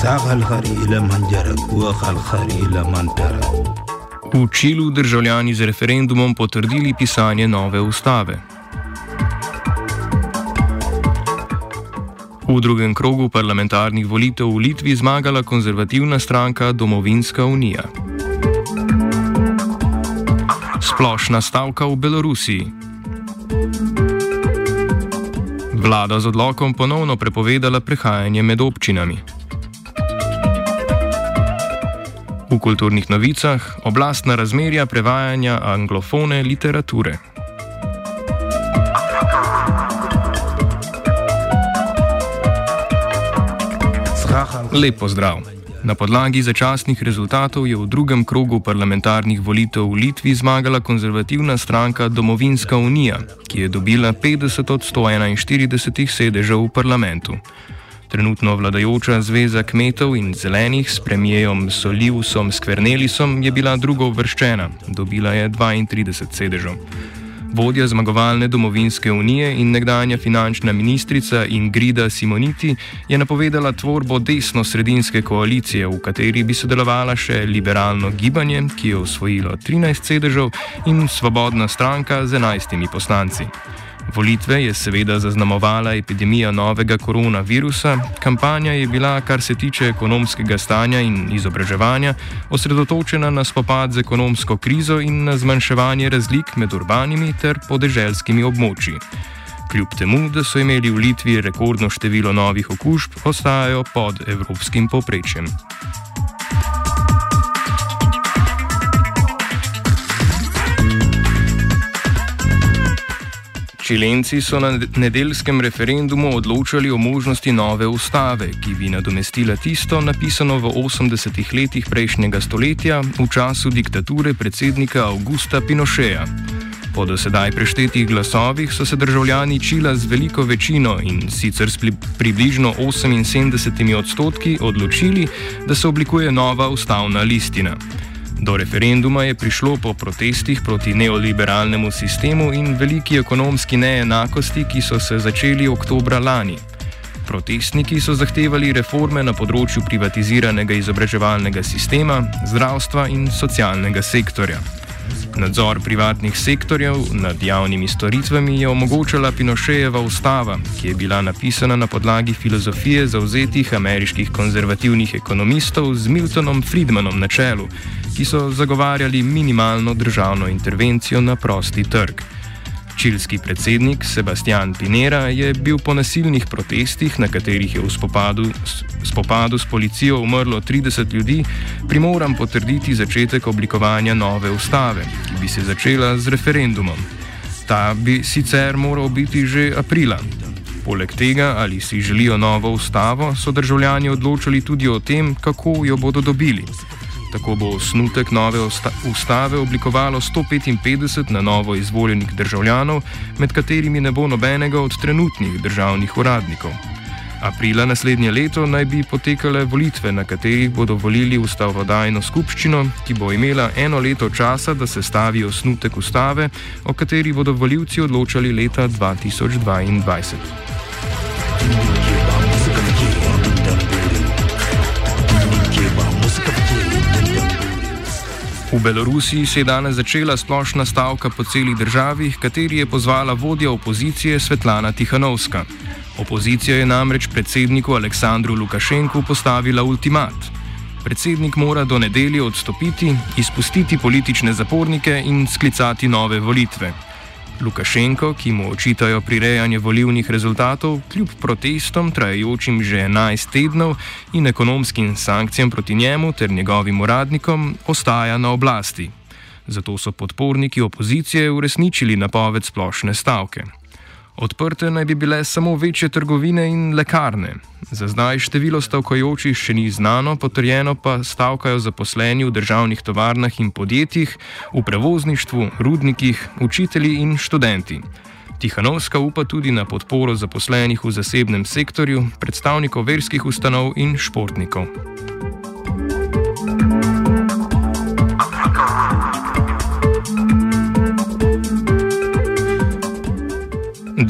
Sahalhari ila manjara, guahalhari ila mantara. V Čilu državljani z referendumom potrdili pisanje nove ustave. V drugem krogu parlamentarnih volitev v Litvi zmagala konzervativna stranka Domovinska unija. Splošna stavka v Belorusiji. Vlada z odlokom ponovno prepovedala prehajanje med občinami. V kulturnih novicah oblastna razmerja prevajanja anglofone literature. Lepo zdrav! Na podlagi začasnih rezultatov je v drugem krogu parlamentarnih volitev v Litvi zmagala konzervativna stranka Domovinska unija, ki je dobila 50 od 141 sedežev v parlamentu. Trenutno vladajoča zveza kmetov in zelenih s premijejem Soliusom Skvernelisom je bila drugo uvrščena, dobila je 32 sedežev. Vodja zmagovalne domovinske unije in nekdanja finančna ministrica Ingrida Simoniti je napovedala tvorbo desno-sredinske koalicije, v kateri bi sodelovala še liberalno gibanje, ki je osvojilo 13 sedežev, in svobodna stranka z 11 poslanci. Volitve je seveda zaznamovala epidemija novega koronavirusa, kampanja je bila, kar se tiče ekonomskega stanja in izobraževanja, osredotočena na spopad z ekonomsko krizo in na zmanjševanje razlik med urbanimi ter podeželskimi območji. Kljub temu, da so imeli v Litvi rekordno število novih okužb, ostajajo pod evropskim povprečjem. Čilenci so na nedeljskem referendumu odločali o možnosti nove ustave, ki bi nadomestila tisto, napisano v 80-ih letih prejšnjega stoletja v času diktature predsednika Augusta Pinocheja. Po dosedaj preštetih glasovih so se državljani Čila z veliko večino in sicer s približno 78 odstotki odločili, da se oblikuje nova ustavna listina. Do referenduma je prišlo po protestih proti neoliberalnemu sistemu in veliki ekonomski neenakosti, ki so se začeli oktobra lani. Protestniki so zahtevali reforme na področju privatiziranega izobraževalnega sistema, zdravstva in socialnega sektorja. Nadzor privatnih sektorjev nad javnimi storitvami je omogočala Pinošejeva ustava, ki je bila napisana na podlagi filozofije zauzetih ameriških konzervativnih ekonomistov z Miltonom Friedmanom na čelu, ki so zagovarjali minimalno državno intervencijo na prosti trg. Čilski predsednik Sebastian Pinera je bil po nasilnih protestih, na katerih je v spopadu, spopadu s policijo umrlo 30 ljudi, primoran potrditi začetek oblikovanja nove ustave, ki bi se začela z referendumom. Ta bi sicer moral biti že aprila. Poleg tega, ali si želijo novo ustavo, so državljani odločili tudi o tem, kako jo bodo dobili. Tako bo osnutek nove ustave oblikovalo 155 na novo izvoljenih državljanov, med katerimi ne bo nobenega od trenutnih državnih uradnikov. Aprila naslednje leto naj bi potekale volitve, na katerih bodo volili ustavodajno skupščino, ki bo imela eno leto časa, da se stavi osnutek ustave, o kateri bodo voljivci odločali leta 2022. V Belorusiji se je danes začela splošna stavka po celi državi, kateri je pozvala vodja opozicije Svetlana Tihanovska. Opozicija je namreč predsedniku Aleksandru Lukašenku postavila ultimat. Predsednik mora do nedelje odstopiti, izpustiti politične zapornike in sklicati nove volitve. Lukašenko, ki mu očitajo prirejanje volivnih rezultatov, kljub protestom trajajočim že 11 tednov in ekonomskim sankcijam proti njemu ter njegovim uradnikom, ostaja na oblasti. Zato so podporniki opozicije uresničili napoved splošne stavke. Odprte naj bi bile samo večje trgovine in lekarne. Za zdaj število stavkajočih še ni znano, potrjeno pa stavkajo zaposleni v državnih tovarnah in podjetjih, v prevozništvu, rudnikih, učitelji in študenti. Tihanovska upa tudi na podporo zaposlenih v zasebnem sektorju, predstavnikov verskih ustanov in športnikov.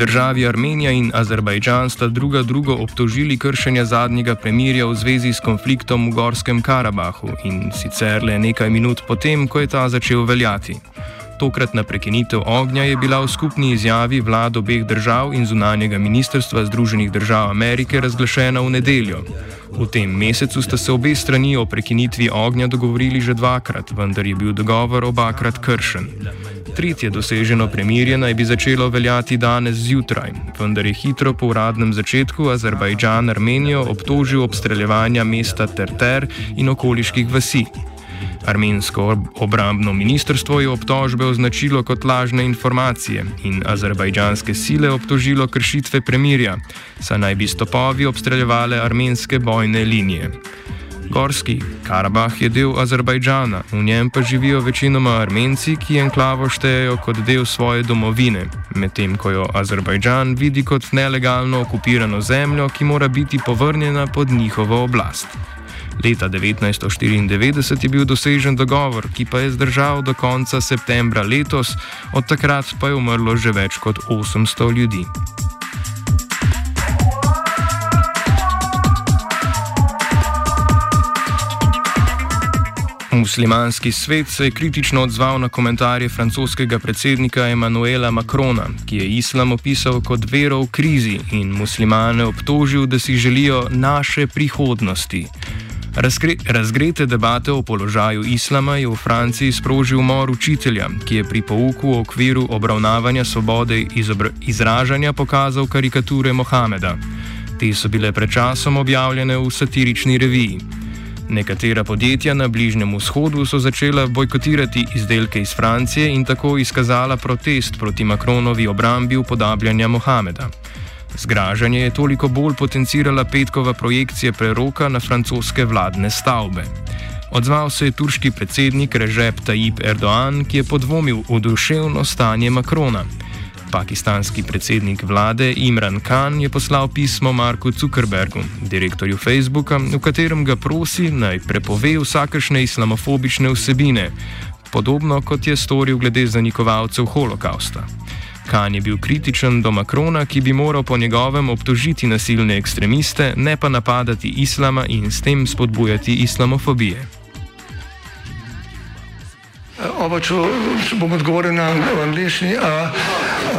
Državi Armenija in Azerbajdžan sta druga drugo obtožili kršenja zadnjega premirja v zvezi s konfliktom v Gorskem Karabahu in sicer le nekaj minut potem, ko je ta začel veljati. Tokratna prekinitev ognja je bila v skupni izjavi vlad obeh držav in zunanjega ministrstva Združenih držav Amerike razglašena v nedeljo. V tem mesecu sta se obe strani o prekinitvi ognja dogovorili že dvakrat, vendar je bil dogovor obakrat kršen. Tretje doseženo premirje naj bi začelo veljati danes zjutraj, vendar je hitro po uradnem začetku Azerbajdžan Armenijo obtožil obstreljevanja mesta Terter in okoliških vasi. Armensko obrambno ministrstvo je obtožbe označilo kot lažne informacije in azerbajdžanske sile obtožilo kršitve premirja, saj naj bi stopovi obstreljevale armenske bojne linije. Gorski Karabah je del Azerbajdžana, v njem pa živijo večinoma Armenci, ki enklavo štejejo kot del svoje domovine, medtem ko jo Azerbajdžan vidi kot nelegalno okupirano zemljo, ki mora biti povrnjena pod njihovo oblast. Leta 1994 je bil dosežen dogovor, ki pa je zdržal do konca septembra letos, od takrat pa je umrlo že več kot 800 ljudi. Muslimanski svet se je kritično odzval na komentarje francoskega predsednika Emanuela Macrona, ki je islam opisal kot vero v krizi in muslimane obtožil, da si želijo naše prihodnosti. Razgre razgrete debate o položaju islama je v Franciji sprožil umor učitelja, ki je pri pouku v okviru obravnavanja svobode izražanja pokazal karikature Mohameda. Te so bile pred časom objavljene v satirični reviji. Nekatera podjetja na Bližnjem vzhodu so začela bojkotirati izdelke iz Francije in tako izkazala protest proti Makronovi obrambi upodabljanja Mohameda. Zgražanje je toliko bolj potencirala petkova projekcija preroka na francoske vladne stavbe. Odzval se je turški predsednik Režep Tayyip Erdoğan, ki je podvomil v duševno stanje Makrona. Pakistanski predsednik vlade Imran Khan je poslal pismo Marku Zuckerbergu, direktorju Facebooka, v katerem ga prosi naj prepove vsakršne islamofobične vsebine, podobno kot je storil glede zanikovalcev holokausta. Khan je bil kritičen do Makrona, ki bi moral po njegovem obtožiti nasilne ekstremiste, ne pa napadati islama in s tem spodbujati islamofobije. Oba, če bom odgovoril na angliški.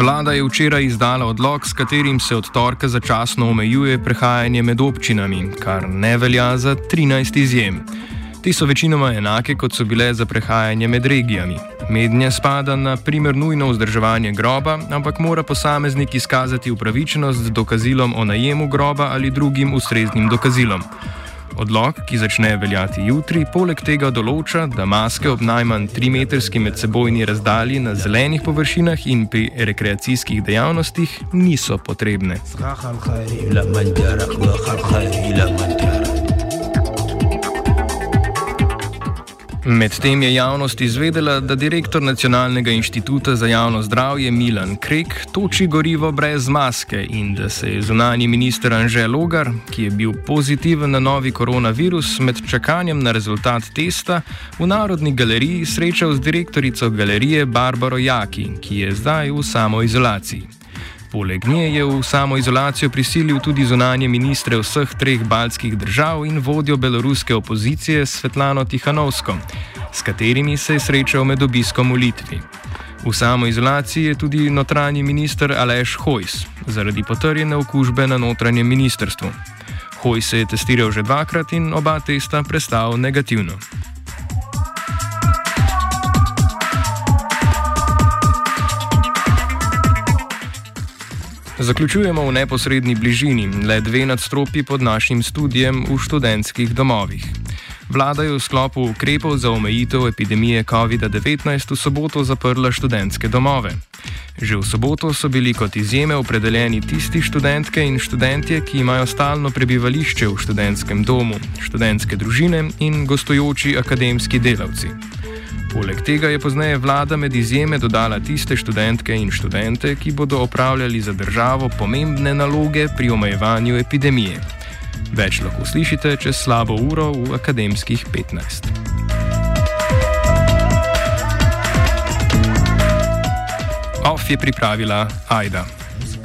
Vlada je včeraj izdala odlog, s katerim se od torka začasno omejuje prehajanje med občinami, kar ne velja za 13 izjem. Ti so večinoma enake, kot so bile za prehajanje med regijami. Mednje spada na primer nujno vzdrževanje groba, ampak mora posameznik izkazati upravičenost z dokazilom o najemu groba ali drugim ustreznim dokazilom. Odlog, ki začne veljati jutri, poleg tega določa, da maske ob najmanj 3-metrski medsebojni razdalji na zelenih površinah in pri rekreacijskih dejavnostih niso potrebne. Medtem je javnost izvedela, da direktor Nacionalnega inštituta za javno zdravje Milan Krek toči gorivo brez maske in da se je zunani minister Anže Logar, ki je bil pozitiven na novi koronavirus, med čakanjem na rezultat testa v Narodni galeriji srečal z direktorico galerije Barbaro Jaki, ki je zdaj v samoizolaciji. Poleg nje je v samoizolacijo prisilil tudi zunanje ministre vseh treh baltskih držav in vodjo beloruske opozicije Svetlano Tihanovsko, s katerimi se je srečal med obiskom v Litvi. V samoizolaciji je tudi notranji minister Aleš Hojs zaradi potrjene okužbe na notranjem ministrstvu. Hojs se je testiral že dvakrat in oba testa prestal negativno. Zaključujemo v neposrednji bližini, le dve nadstropji pod našim studijem v študentskih domovih. Vlada je v sklopu ukrepov za omejitev epidemije COVID-19 v soboto zaprla študentske domove. Že v soboto so bili kot izjeme opredeljeni tisti študentke in študentje, ki imajo stalno prebivališče v študentskem domu, študentske družine in gostujoči akademski delavci. Poleg tega je pozneje vlada med izjeme dodala tiste študentke in študente, ki bodo opravljali za državo pomembne naloge pri omejevanju epidemije. Več lahko slišite čez slabo uro v akademskih 15. OF je pripravila Aida.